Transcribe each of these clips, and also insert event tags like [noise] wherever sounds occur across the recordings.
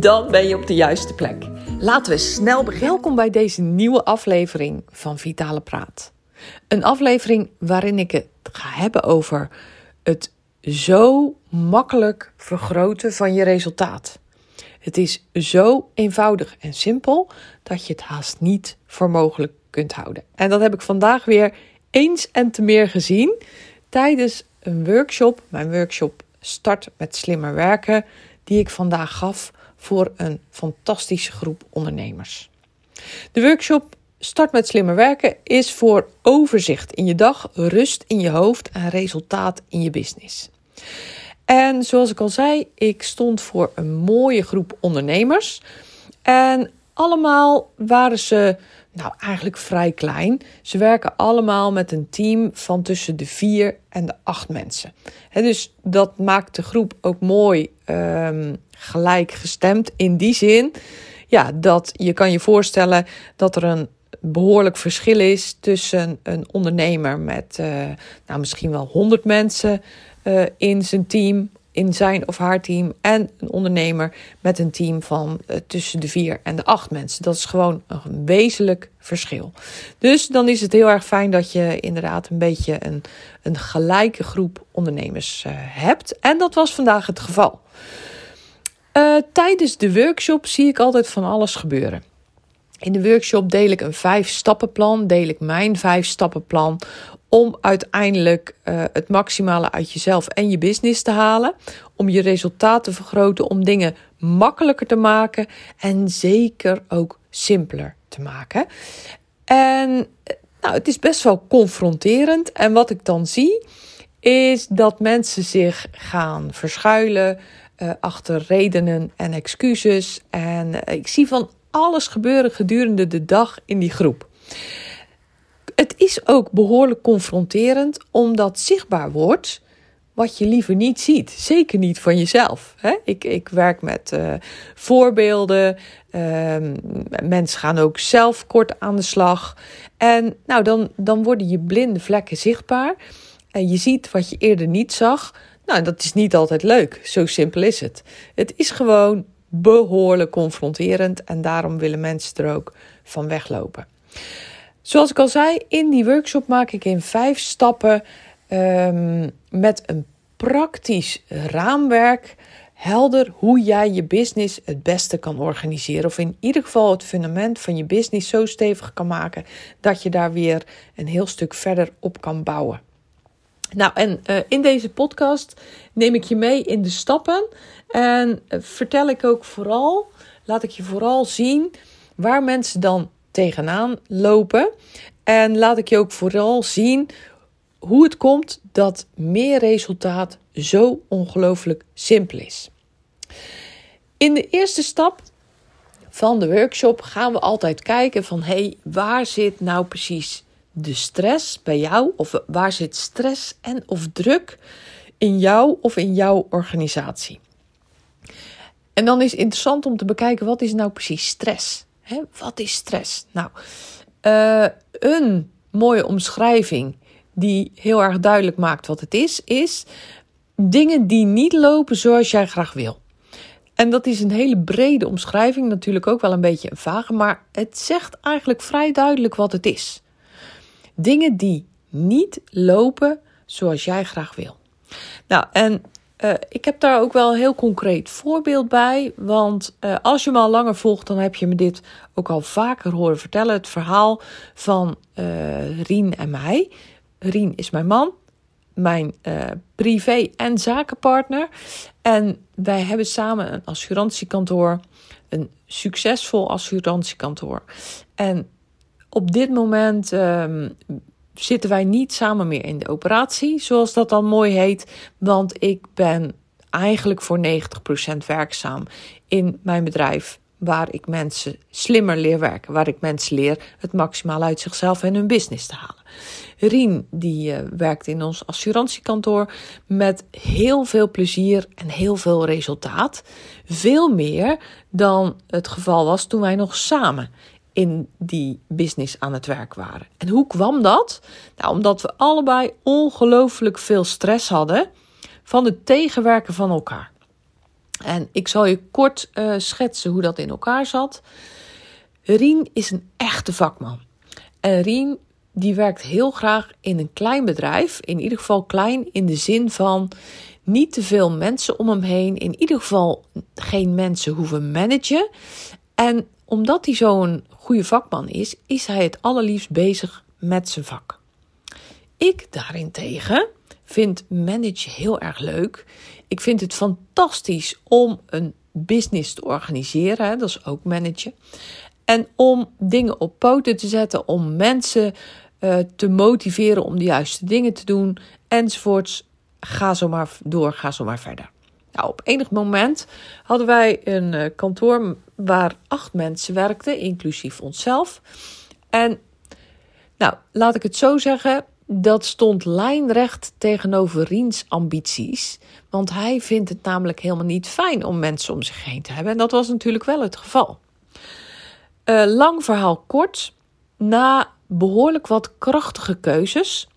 Dan ben je op de juiste plek. Laten we snel beginnen. Welkom bij deze nieuwe aflevering van Vitale Praat. Een aflevering waarin ik het ga hebben over het zo makkelijk vergroten van je resultaat. Het is zo eenvoudig en simpel dat je het haast niet voor mogelijk kunt houden. En dat heb ik vandaag weer eens en te meer gezien tijdens een workshop, mijn workshop Start met slimmer werken, die ik vandaag gaf voor een fantastische groep ondernemers. De workshop Start met slimmer werken is voor overzicht in je dag, rust in je hoofd en resultaat in je business. En zoals ik al zei, ik stond voor een mooie groep ondernemers. En allemaal waren ze nou, eigenlijk vrij klein. Ze werken allemaal met een team van tussen de vier en de acht mensen. dus dat maakt de groep ook mooi um, gelijk gestemd. In die zin ja, dat je kan je voorstellen dat er een behoorlijk verschil is tussen een ondernemer met uh, nou, misschien wel 100 mensen uh, in zijn team in zijn of haar team en een ondernemer met een team van uh, tussen de vier en de acht mensen. Dat is gewoon een wezenlijk verschil. Dus dan is het heel erg fijn dat je inderdaad een beetje een, een gelijke groep ondernemers hebt. En dat was vandaag het geval. Uh, tijdens de workshop zie ik altijd van alles gebeuren. In de workshop deel ik een vijf stappenplan, deel ik mijn vijf stappenplan om uiteindelijk uh, het maximale uit jezelf en je business te halen, om je resultaten te vergroten, om dingen makkelijker te maken en zeker ook simpeler te maken. En nou, het is best wel confronterend en wat ik dan zie is dat mensen zich gaan verschuilen uh, achter redenen en excuses en uh, ik zie van alles gebeuren gedurende de dag in die groep. Het is ook behoorlijk confronterend omdat zichtbaar wordt wat je liever niet ziet. Zeker niet van jezelf. Hè? Ik, ik werk met uh, voorbeelden. Uh, mensen gaan ook zelf kort aan de slag. En nou, dan, dan worden je blinde vlekken zichtbaar. En je ziet wat je eerder niet zag. Nou, dat is niet altijd leuk. Zo simpel is het. Het is gewoon behoorlijk confronterend en daarom willen mensen er ook van weglopen. Zoals ik al zei, in die workshop maak ik in vijf stappen um, met een praktisch raamwerk helder hoe jij je business het beste kan organiseren. Of in ieder geval het fundament van je business zo stevig kan maken dat je daar weer een heel stuk verder op kan bouwen. Nou, en uh, in deze podcast neem ik je mee in de stappen en uh, vertel ik ook vooral, laat ik je vooral zien waar mensen dan tegenaan lopen. En laat ik je ook vooral zien hoe het komt dat meer resultaat zo ongelooflijk simpel is. In de eerste stap van de workshop gaan we altijd kijken van hey, waar zit nou precies de stress bij jou of waar zit stress en of druk in jou of in jouw organisatie. En dan is het interessant om te bekijken wat is nou precies stress? Hè, wat is stress? Nou, uh, een mooie omschrijving die heel erg duidelijk maakt wat het is, is dingen die niet lopen zoals jij graag wil. En dat is een hele brede omschrijving, natuurlijk ook wel een beetje een vage, maar het zegt eigenlijk vrij duidelijk wat het is. Dingen die niet lopen zoals jij graag wil. Nou, en uh, ik heb daar ook wel een heel concreet voorbeeld bij. Want uh, als je me al langer volgt, dan heb je me dit ook al vaker horen vertellen. Het verhaal van uh, Rien en mij. Rien is mijn man, mijn privé- en zakenpartner. En wij hebben samen een assurantiekantoor. Een succesvol assurantiekantoor. En op dit moment um, zitten wij niet samen meer in de operatie, zoals dat dan mooi heet. Want ik ben eigenlijk voor 90% werkzaam in mijn bedrijf, waar ik mensen slimmer leer werken, waar ik mensen leer het maximaal uit zichzelf en hun business te halen. Rien, die uh, werkt in ons assurantiekantoor met heel veel plezier en heel veel resultaat. Veel meer dan het geval was toen wij nog samen in die business aan het werk waren. En hoe kwam dat? Nou, omdat we allebei ongelooflijk veel stress hadden van het tegenwerken van elkaar. En ik zal je kort uh, schetsen hoe dat in elkaar zat. Rien is een echte vakman. En Rien die werkt heel graag in een klein bedrijf. In ieder geval klein in de zin van niet te veel mensen om hem heen. In ieder geval geen mensen hoeven managen. En omdat hij zo'n goede vakman is, is hij het allerliefst bezig met zijn vak. Ik daarentegen vind managen heel erg leuk. Ik vind het fantastisch om een business te organiseren. Dat is ook managen. En om dingen op poten te zetten, om mensen uh, te motiveren om de juiste dingen te doen, enzovoorts. Ga zo maar door, ga zo maar verder. Nou, op enig moment hadden wij een uh, kantoor waar acht mensen werkten, inclusief onszelf. En nou, laat ik het zo zeggen, dat stond lijnrecht tegenover Riens ambities. Want hij vindt het namelijk helemaal niet fijn om mensen om zich heen te hebben. En dat was natuurlijk wel het geval. Uh, lang verhaal kort. Na behoorlijk wat krachtige keuzes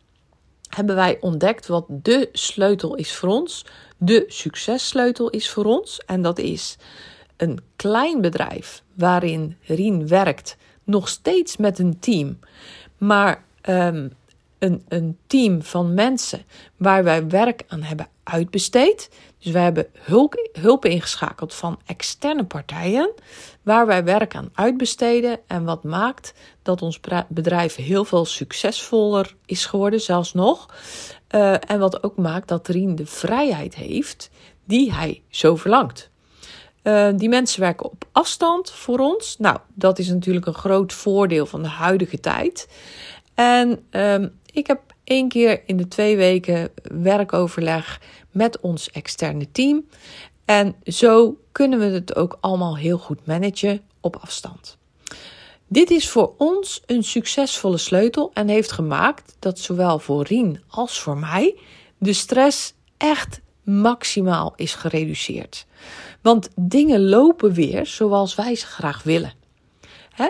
hebben wij ontdekt wat de sleutel is voor ons. De successleutel is voor ons. En dat is een klein bedrijf waarin Rien werkt, nog steeds met een team. Maar um, een, een team van mensen waar wij werk aan hebben uitbesteed. Dus wij hebben hulp, hulp ingeschakeld van externe partijen, waar wij werk aan uitbesteden. En wat maakt dat ons bedrijf heel veel succesvoller is geworden, zelfs nog. Uh, en wat ook maakt dat Rien de vrijheid heeft die hij zo verlangt. Uh, die mensen werken op afstand voor ons. Nou, dat is natuurlijk een groot voordeel van de huidige tijd. En um, ik heb één keer in de twee weken werkoverleg met ons externe team. En zo kunnen we het ook allemaal heel goed managen op afstand. Dit is voor ons een succesvolle sleutel en heeft gemaakt dat zowel voor Rien als voor mij de stress echt maximaal is gereduceerd. Want dingen lopen weer zoals wij ze graag willen.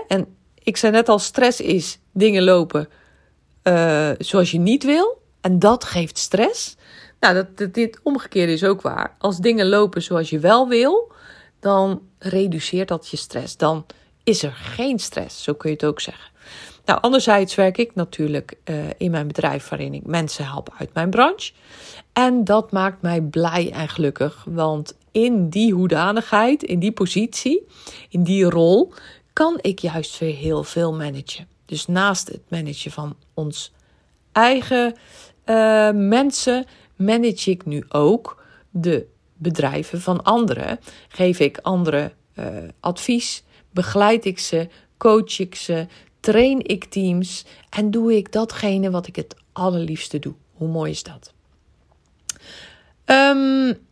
En ik zei net al, stress is dingen lopen uh, zoals je niet wil. En dat geeft stress. Nou, dat, dit omgekeerde is ook waar. Als dingen lopen zoals je wel wil, dan reduceert dat je stress. Dan is er geen stress, zo kun je het ook zeggen. Nou, anderzijds werk ik natuurlijk uh, in mijn bedrijf waarin ik mensen help uit mijn branche. En dat maakt mij blij en gelukkig, want in die hoedanigheid, in die positie, in die rol, kan ik juist weer heel veel managen. Dus naast het managen van ons eigen uh, mensen, manage ik nu ook de bedrijven van anderen. Geef ik anderen uh, advies, begeleid ik ze, coach ik ze, train ik teams en doe ik datgene wat ik het allerliefste doe. Hoe mooi is dat? Um,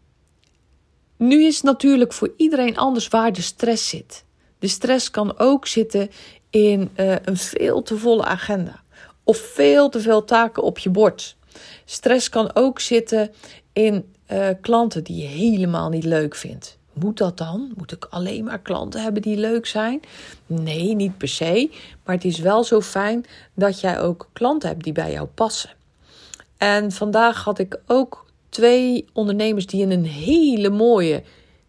nu is natuurlijk voor iedereen anders waar de stress zit. De stress kan ook zitten in uh, een veel te volle agenda of veel te veel taken op je bord. Stress kan ook zitten in uh, klanten die je helemaal niet leuk vindt. Moet dat dan? Moet ik alleen maar klanten hebben die leuk zijn? Nee, niet per se. Maar het is wel zo fijn dat jij ook klanten hebt die bij jou passen. En vandaag had ik ook twee ondernemers die in een hele mooie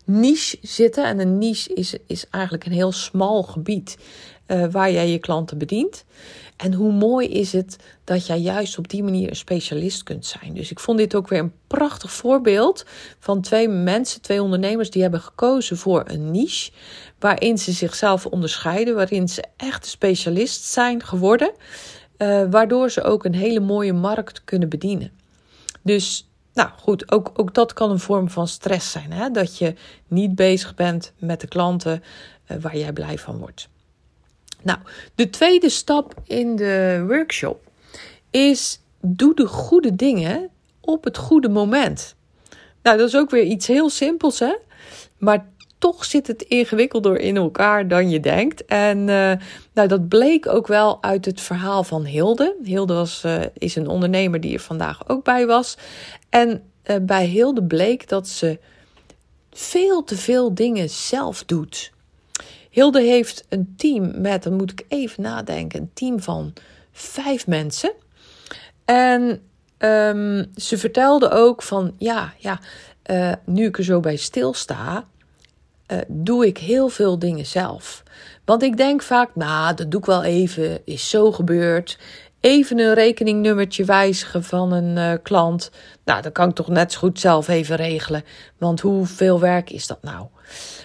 niche zitten. En een niche is, is eigenlijk een heel smal gebied uh, waar jij je klanten bedient. En hoe mooi is het dat jij juist op die manier een specialist kunt zijn. Dus ik vond dit ook weer een prachtig voorbeeld van twee mensen, twee ondernemers die hebben gekozen voor een niche. Waarin ze zichzelf onderscheiden, waarin ze echt specialist zijn geworden. Uh, waardoor ze ook een hele mooie markt kunnen bedienen. Dus nou goed, ook, ook dat kan een vorm van stress zijn. Hè? Dat je niet bezig bent met de klanten uh, waar jij blij van wordt. Nou, de tweede stap in de workshop is: doe de goede dingen op het goede moment. Nou, dat is ook weer iets heel simpels, hè? Maar toch zit het ingewikkelder in elkaar dan je denkt. En uh, nou, dat bleek ook wel uit het verhaal van Hilde. Hilde was, uh, is een ondernemer die er vandaag ook bij was. En uh, bij Hilde bleek dat ze veel te veel dingen zelf doet. Hilde heeft een team met, dan moet ik even nadenken, een team van vijf mensen. En um, ze vertelde ook van, ja, ja, nu ik er zo bij stilsta, uh, doe ik heel veel dingen zelf. Want ik denk vaak, nou, dat doe ik wel even, is zo gebeurd. Even een rekeningnummertje wijzigen van een uh, klant. Nou, dat kan ik toch net zo goed zelf even regelen. Want hoeveel werk is dat nou?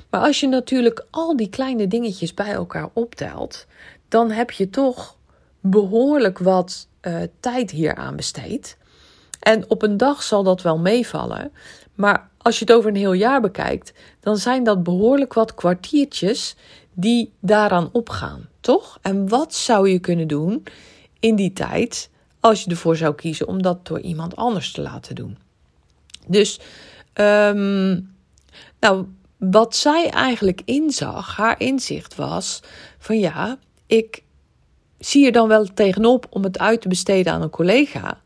Maar als je natuurlijk al die kleine dingetjes bij elkaar optelt, dan heb je toch behoorlijk wat uh, tijd hier aan besteed. En op een dag zal dat wel meevallen. Maar als je het over een heel jaar bekijkt, dan zijn dat behoorlijk wat kwartiertjes die daaraan opgaan, toch? En wat zou je kunnen doen in die tijd als je ervoor zou kiezen om dat door iemand anders te laten doen? Dus, um, nou, wat zij eigenlijk inzag, haar inzicht was van ja, ik zie er dan wel tegenop om het uit te besteden aan een collega.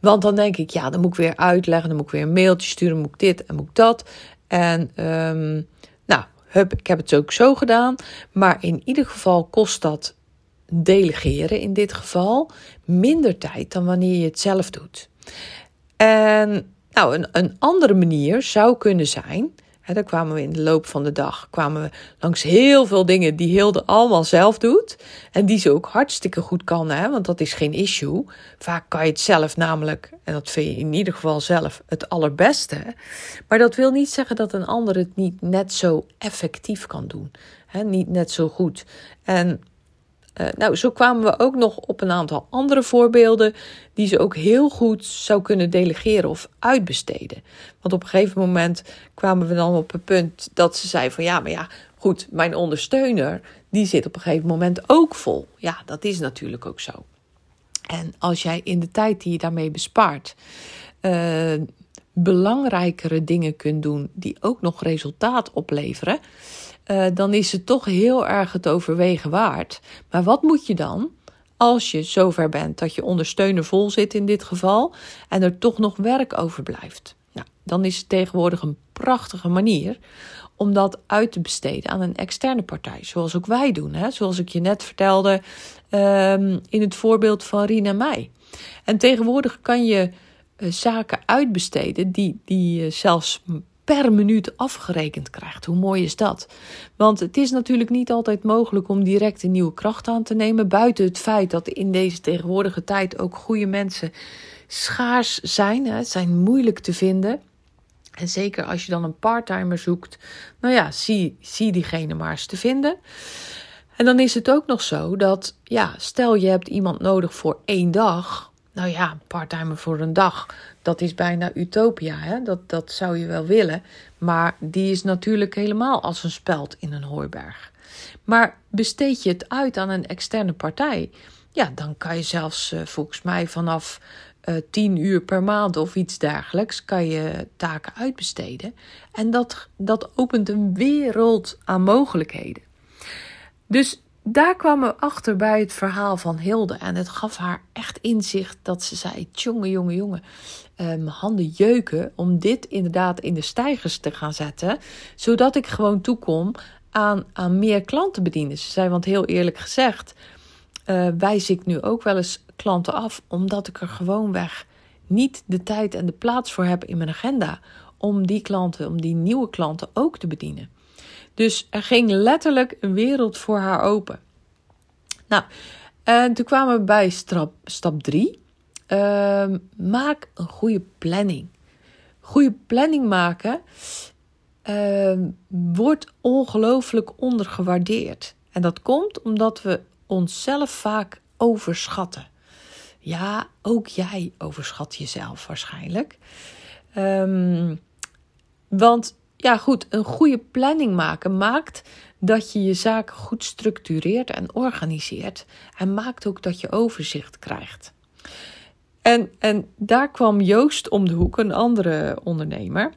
Want dan denk ik, ja, dan moet ik weer uitleggen, dan moet ik weer een mailtje sturen, moet ik dit en moet ik dat. En um, nou, hup, ik heb het ook zo gedaan. Maar in ieder geval kost dat delegeren in dit geval minder tijd dan wanneer je het zelf doet. En nou, een, een andere manier zou kunnen zijn He, dan kwamen we in de loop van de dag kwamen we langs heel veel dingen die Hilde allemaal zelf doet. En die ze ook hartstikke goed kan, hè, want dat is geen issue. Vaak kan je het zelf namelijk, en dat vind je in ieder geval zelf het allerbeste. Maar dat wil niet zeggen dat een ander het niet net zo effectief kan doen. He, niet net zo goed. En uh, nou, zo kwamen we ook nog op een aantal andere voorbeelden die ze ook heel goed zou kunnen delegeren of uitbesteden. Want op een gegeven moment kwamen we dan op het punt dat ze zei van ja, maar ja, goed, mijn ondersteuner die zit op een gegeven moment ook vol. Ja, dat is natuurlijk ook zo. En als jij in de tijd die je daarmee bespaart uh, belangrijkere dingen kunt doen die ook nog resultaat opleveren, uh, dan is het toch heel erg het overwegen waard. Maar wat moet je dan als je zover bent dat je ondersteuner vol zit in dit geval en er toch nog werk overblijft? Nou, dan is het tegenwoordig een prachtige manier om dat uit te besteden aan een externe partij, zoals ook wij doen. Hè? Zoals ik je net vertelde um, in het voorbeeld van Rina Meij. En tegenwoordig kan je uh, zaken uitbesteden die, die uh, zelfs per minuut afgerekend krijgt. Hoe mooi is dat? Want het is natuurlijk niet altijd mogelijk om direct een nieuwe kracht aan te nemen. Buiten het feit dat in deze tegenwoordige tijd ook goede mensen schaars zijn. Hè, zijn moeilijk te vinden. En zeker als je dan een parttimer zoekt, nou ja, zie, zie diegene maar eens te vinden. En dan is het ook nog zo dat, ja, stel je hebt iemand nodig voor één dag. Nou ja, parttimer voor een dag, dat is bijna utopia. Hè? Dat, dat zou je wel willen. Maar die is natuurlijk helemaal als een speld in een hooiberg. Maar besteed je het uit aan een externe partij, ja, dan kan je zelfs uh, volgens mij vanaf uh, eh, 10 uur per maand of iets dergelijks, kan je taken uitbesteden. En dat, dat opent een wereld aan mogelijkheden. Dus daar kwamen we achter bij het verhaal van Hilde. En het gaf haar echt inzicht dat ze zei: Jongen, jongen, jongen. Um, handen jeuken om dit inderdaad in de stijgers te gaan zetten. Zodat ik gewoon toekom aan, aan meer klanten bedienen. Ze zei: Want heel eerlijk gezegd, uh, wijs ik nu ook wel eens klanten af. Omdat ik er gewoonweg niet de tijd en de plaats voor heb in mijn agenda. Om die klanten, om die nieuwe klanten ook te bedienen. Dus er ging letterlijk een wereld voor haar open. Nou, en toen kwamen we bij stap, stap 3. Uh, ehm, maak een goede planning. Goede planning maken uh, wordt ongelooflijk ondergewaardeerd. En dat komt omdat we onszelf vaak overschatten. Ja, ook jij overschat jezelf waarschijnlijk. Um, want ja, goed, een goede planning maken maakt dat je je zaken goed structureert en organiseert. En maakt ook dat je overzicht krijgt. En, en daar kwam Joost om de hoek, een andere ondernemer.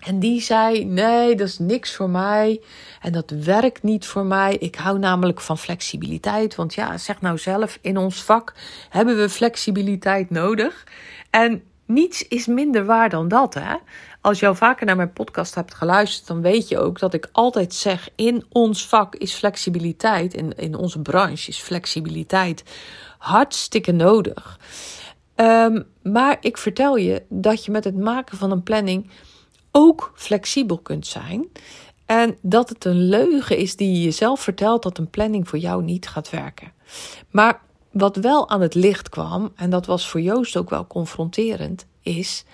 En die zei: Nee, dat is niks voor mij. En dat werkt niet voor mij. Ik hou namelijk van flexibiliteit. Want ja, zeg nou zelf, in ons vak hebben we flexibiliteit nodig. En niets is minder waar dan dat. Hè? Als je vaker naar mijn podcast hebt geluisterd, dan weet je ook dat ik altijd zeg: in ons vak is flexibiliteit, in, in onze branche is flexibiliteit hartstikke nodig. Um, maar ik vertel je dat je met het maken van een planning ook flexibel kunt zijn. En dat het een leugen is die je jezelf vertelt dat een planning voor jou niet gaat werken. Maar wat wel aan het licht kwam, en dat was voor Joost ook wel confronterend, is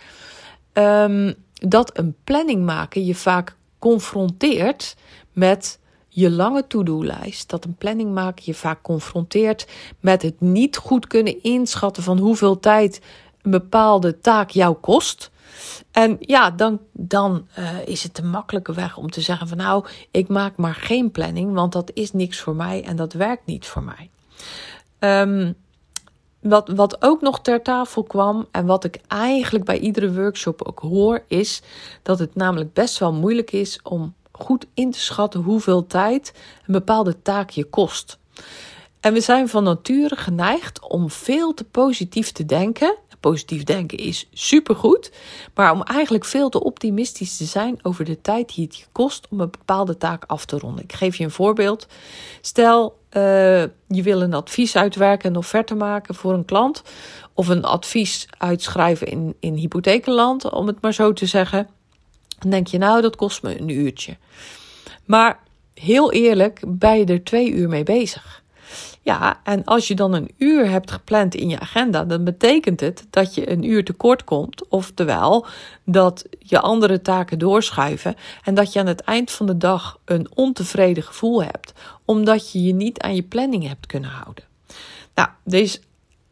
um, dat een planning maken je vaak confronteert met je lange to-do-lijst. Dat een planning maken je vaak confronteert met het niet goed kunnen inschatten van hoeveel tijd een bepaalde taak jou kost. En ja, dan, dan uh, is het de makkelijke weg om te zeggen van nou, ik maak maar geen planning, want dat is niks voor mij en dat werkt niet voor mij. Um, wat, wat ook nog ter tafel kwam en wat ik eigenlijk bij iedere workshop ook hoor, is dat het namelijk best wel moeilijk is om goed in te schatten hoeveel tijd een bepaalde taak je kost. En we zijn van nature geneigd om veel te positief te denken. Positief denken is supergoed, maar om eigenlijk veel te optimistisch te zijn over de tijd die het je kost om een bepaalde taak af te ronden. Ik geef je een voorbeeld. Stel, uh, je wil een advies uitwerken, een offerte maken voor een klant, of een advies uitschrijven in, in hypothekenland, om het maar zo te zeggen. Dan denk je, nou, dat kost me een uurtje. Maar heel eerlijk, ben je er twee uur mee bezig. Ja, en als je dan een uur hebt gepland in je agenda, dan betekent het dat je een uur tekort komt. Oftewel dat je andere taken doorschuiven en dat je aan het eind van de dag een ontevreden gevoel hebt, omdat je je niet aan je planning hebt kunnen houden. Nou, deze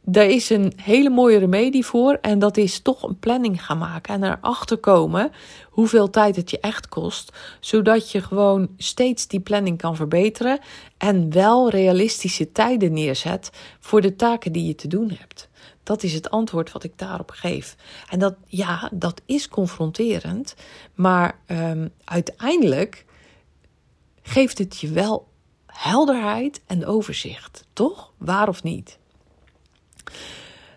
daar is een hele mooie remedie voor. En dat is toch een planning gaan maken. En erachter komen hoeveel tijd het je echt kost. Zodat je gewoon steeds die planning kan verbeteren. En wel realistische tijden neerzet voor de taken die je te doen hebt. Dat is het antwoord wat ik daarop geef. En dat, ja, dat is confronterend. Maar um, uiteindelijk geeft het je wel helderheid en overzicht. Toch? Waar of niet?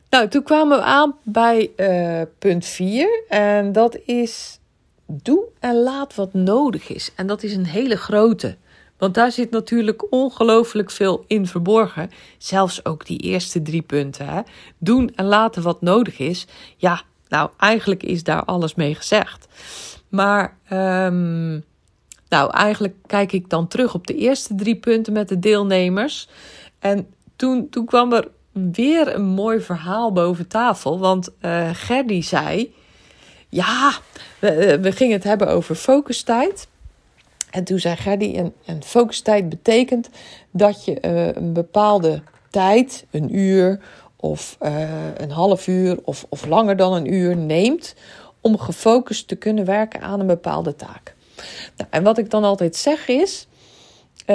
Nou, toen kwamen we aan bij uh, punt 4. En dat is doe en laat wat nodig is. En dat is een hele grote. Want daar zit natuurlijk ongelooflijk veel in verborgen. Zelfs ook die eerste drie punten. Hè? Doen en laten wat nodig is. Ja, nou, eigenlijk is daar alles mee gezegd. Maar, um, nou, eigenlijk kijk ik dan terug op de eerste drie punten met de deelnemers. En toen, toen kwam er weer een mooi verhaal boven tafel. Want uh, Gerdy zei: Ja, we, eh, we, gingen het hebben over focustijd. En toen zei Gerdy: En, en focustijd betekent dat je uh, een bepaalde tijd, een uur of een half uur of, of langer dan een uur neemt om gefocust te kunnen werken aan een bepaalde taak. Nou, en wat ik dan altijd zeg is: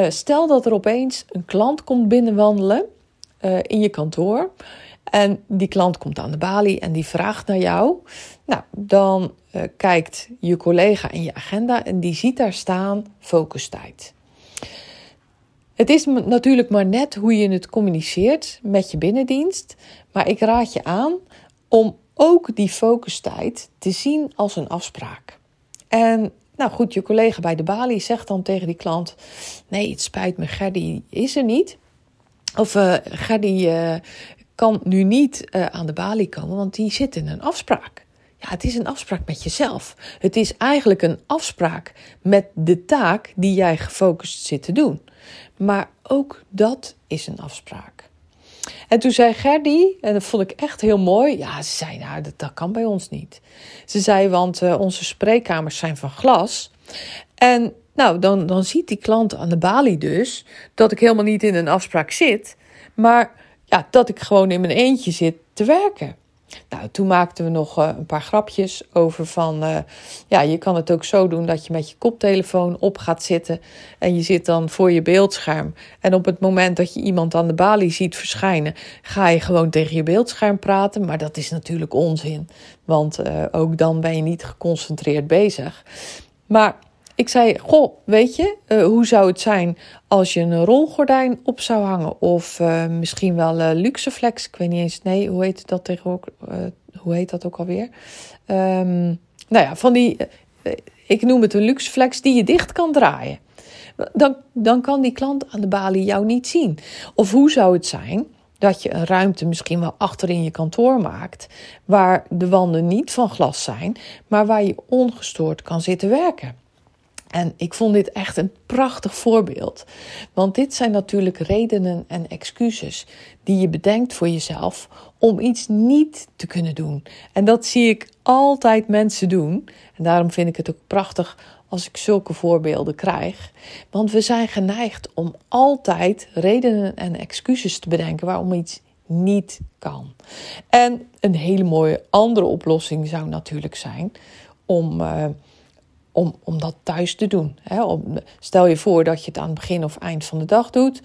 stel dat er opeens een klant komt binnenwandelen uh, in je kantoor. En die klant komt aan de balie en die vraagt naar jou. Nou, dan uh, kijkt je collega in je agenda en die ziet daar staan focustijd. Het is natuurlijk maar net hoe je het communiceert met je binnendienst. Maar ik raad je aan om ook die focustijd te zien als een afspraak. En nou goed, je collega bij de balie zegt dan tegen die klant: Nee, het spijt me, Gerdy is er niet. Of uh, kan nu niet uh, aan de balie komen, want die zit in een afspraak. Ja, het is een afspraak met jezelf. Het is eigenlijk een afspraak met de taak die jij gefocust zit te doen. Maar ook dat is een afspraak. En toen zei Gerdy, en dat vond ik echt heel mooi. Ja, ze zei, nou, dat, dat kan bij ons niet. Ze zei, want onze spreekkamers zijn van glas. En nou, dan, dan ziet die klant aan de balie dus dat ik helemaal niet in een afspraak zit, maar ja, dat ik gewoon in mijn eentje zit te werken. nou, toen maakten we nog uh, een paar grapjes over van, uh, ja, je kan het ook zo doen dat je met je koptelefoon op gaat zitten en je zit dan voor je beeldscherm. En op het moment dat je iemand aan de balie ziet verschijnen, ga je gewoon tegen je beeldscherm praten. Maar dat is natuurlijk onzin, want uh, ook dan ben je niet geconcentreerd bezig. Maar ik zei, goh, weet je, uh, hoe zou het zijn als je een rolgordijn op zou hangen? Of uh, misschien wel uh, Luxeflex, ik weet niet eens, nee, hoe heet dat tegenwoordig? hoe heet dat ook alweer? Um, nou ja, van die, ik noem het een Luxeflex die je dicht kan draaien. Dan, dan kan die klant aan de balie jou niet zien. Of hoe zou het zijn dat je een ruimte misschien wel achterin je kantoor maakt, waar de wanden niet van glas zijn, maar waar je ongestoord kan zitten werken? En ik vond dit echt een prachtig voorbeeld. Want dit zijn natuurlijk redenen en excuses die je bedenkt voor jezelf om iets niet te kunnen doen. En dat zie ik altijd mensen doen. En daarom vind ik het ook prachtig als ik zulke voorbeelden krijg. Want we zijn geneigd om altijd redenen en excuses te bedenken waarom iets niet kan. En een hele mooie andere oplossing zou natuurlijk zijn om. Uh, om, om dat thuis te doen. stel je voor dat je het aan het begin of eind van de dag doet,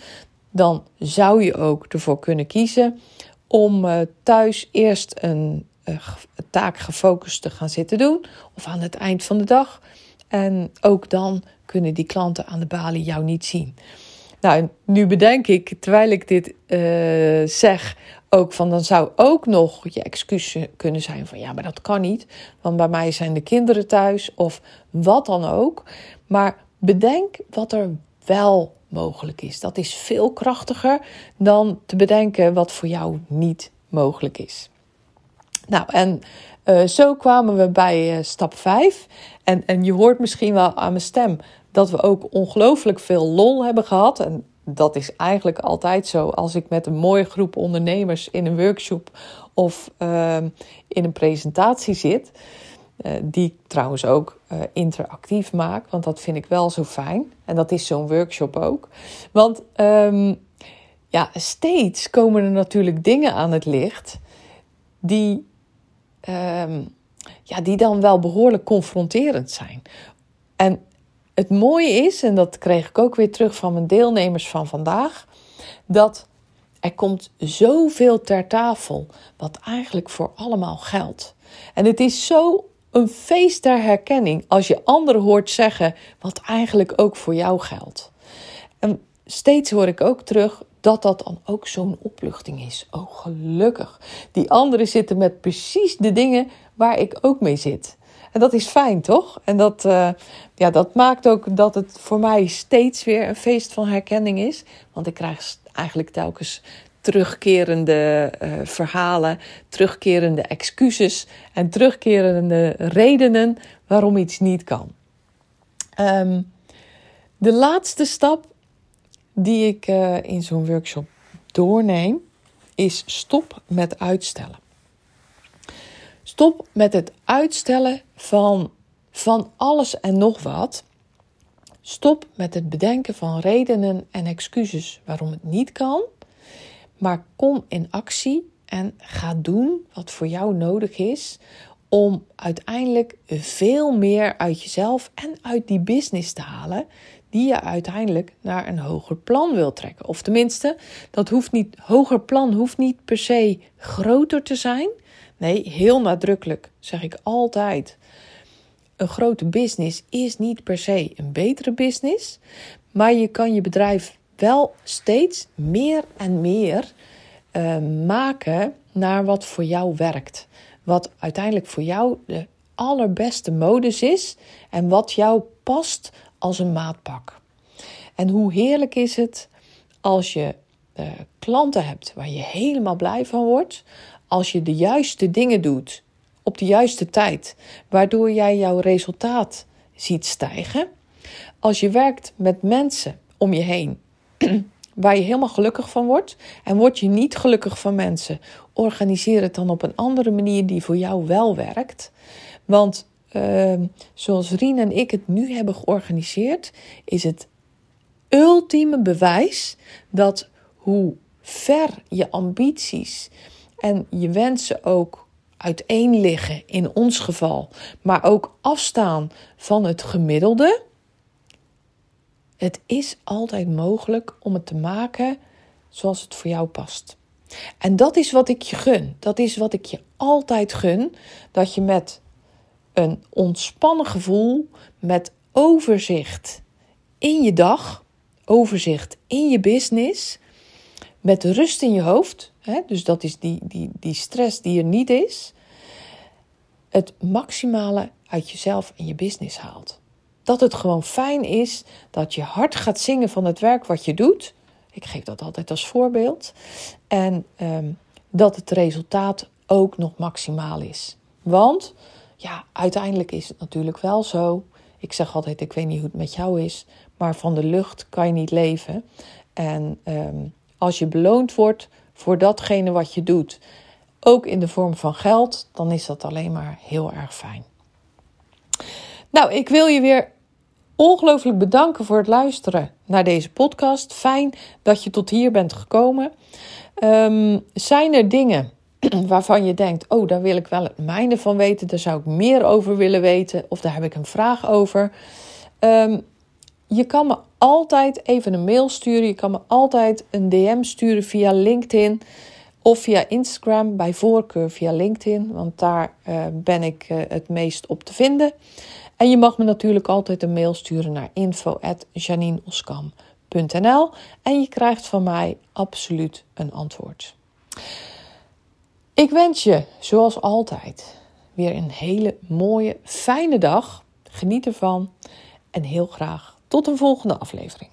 dan zou je ook ervoor kunnen kiezen om uh, thuis eerst een uh, taak gefocust te gaan zitten doen, of aan het eind van de dag. En ook dan kunnen die klanten aan de balie jou niet zien. Nou, nu bedenk ik, terwijl ik dit uh, zeg, ook van dan zou ook nog je excuus kunnen zijn van ja, maar dat kan niet, want bij mij zijn de kinderen thuis of wat dan ook. Maar bedenk wat er wel mogelijk is. Dat is veel krachtiger dan te bedenken wat voor jou niet mogelijk is. Nou, en uh, zo kwamen we bij uh, stap 5. En, en je hoort misschien wel aan mijn stem dat we ook ongelooflijk veel lol hebben gehad. En dat is eigenlijk altijd zo. Als ik met een mooie groep ondernemers in een workshop of uh, in een presentatie zit, uh, die ik trouwens ook uh, interactief maak, want dat vind ik wel zo fijn. En dat is zo'n workshop ook. Want um, ja, steeds komen er natuurlijk dingen aan het licht die, um, ja, die dan wel behoorlijk confronterend zijn. En het mooie is, en dat kreeg ik ook weer terug van mijn deelnemers van vandaag, dat er komt zoveel ter tafel wat eigenlijk voor allemaal geldt. En het is zo een feest der herkenning als je anderen hoort zeggen wat eigenlijk ook voor jou geldt. En steeds hoor ik ook terug dat dat dan ook zo'n opluchting is. Oh, gelukkig. Die anderen zitten met precies de dingen waar ik ook mee zit. En dat is fijn, toch? En dat, uh, ja, dat maakt ook dat het voor mij steeds weer een feest van herkenning is. Want ik krijg eigenlijk telkens terugkerende uh, verhalen, terugkerende excuses en terugkerende redenen waarom iets niet kan. Um, de laatste stap die ik uh, in zo'n workshop doorneem is stop met uitstellen. Stop met het uitstellen van, van alles en nog wat. Stop met het bedenken van redenen en excuses waarom het niet kan. Maar kom in actie en ga doen wat voor jou nodig is om uiteindelijk veel meer uit jezelf en uit die business te halen die je uiteindelijk naar een hoger plan wil trekken. Of tenminste, dat hoeft niet, hoger plan hoeft niet per se groter te zijn. Nee, heel nadrukkelijk zeg ik altijd. Een grote business is niet per se een betere business, maar je kan je bedrijf wel steeds meer en meer uh, maken naar wat voor jou werkt. Wat uiteindelijk voor jou de allerbeste modus is en wat jou past als een maatpak. En hoe heerlijk is het als je uh, klanten hebt waar je helemaal blij van wordt, als je de juiste dingen doet op de juiste tijd, waardoor jij jouw resultaat ziet stijgen. Als je werkt met mensen om je heen [clears throat] waar je helemaal gelukkig van wordt en word je niet gelukkig van mensen, organiseer het dan op een andere manier die voor jou wel werkt. Want uh, zoals Rien en ik het nu hebben georganiseerd, is het ultieme bewijs dat hoe ver je ambities en je wensen ook uiteen liggen in ons geval, maar ook afstaan van het gemiddelde. Het is altijd mogelijk om het te maken zoals het voor jou past. En dat is wat ik je gun. Dat is wat ik je altijd gun. Dat je met een ontspannen gevoel, met overzicht in je dag, overzicht in je business, met rust in je hoofd, hè, dus dat is die, die, die stress die er niet is, het maximale uit jezelf en je business haalt. Dat het gewoon fijn is dat je hard gaat zingen van het werk wat je doet. Ik geef dat altijd als voorbeeld. En ehm, dat het resultaat ook nog maximaal is. Want ja, uiteindelijk is het natuurlijk wel zo. Ik zeg altijd: ik weet niet hoe het met jou is, maar van de lucht kan je niet leven. En ehm, als je beloond wordt voor datgene wat je doet, ook in de vorm van geld, dan is dat alleen maar heel erg fijn. Nou, ik wil je weer ongelooflijk bedanken voor het luisteren naar deze podcast. Fijn dat je tot hier bent gekomen. Um, zijn er dingen [clears throat] waarvan je denkt: Oh, daar wil ik wel het mijne van weten, daar zou ik meer over willen weten, of daar heb ik een vraag over? Um, je kan me altijd even een mail sturen. Je kan me altijd een DM sturen via LinkedIn of via Instagram, bij voorkeur via LinkedIn, want daar uh, ben ik uh, het meest op te vinden. En je mag me natuurlijk altijd een mail sturen naar info.janineoskam.nl en je krijgt van mij absoluut een antwoord. Ik wens je, zoals altijd, weer een hele mooie, fijne dag. Geniet ervan en heel graag tot een volgende aflevering.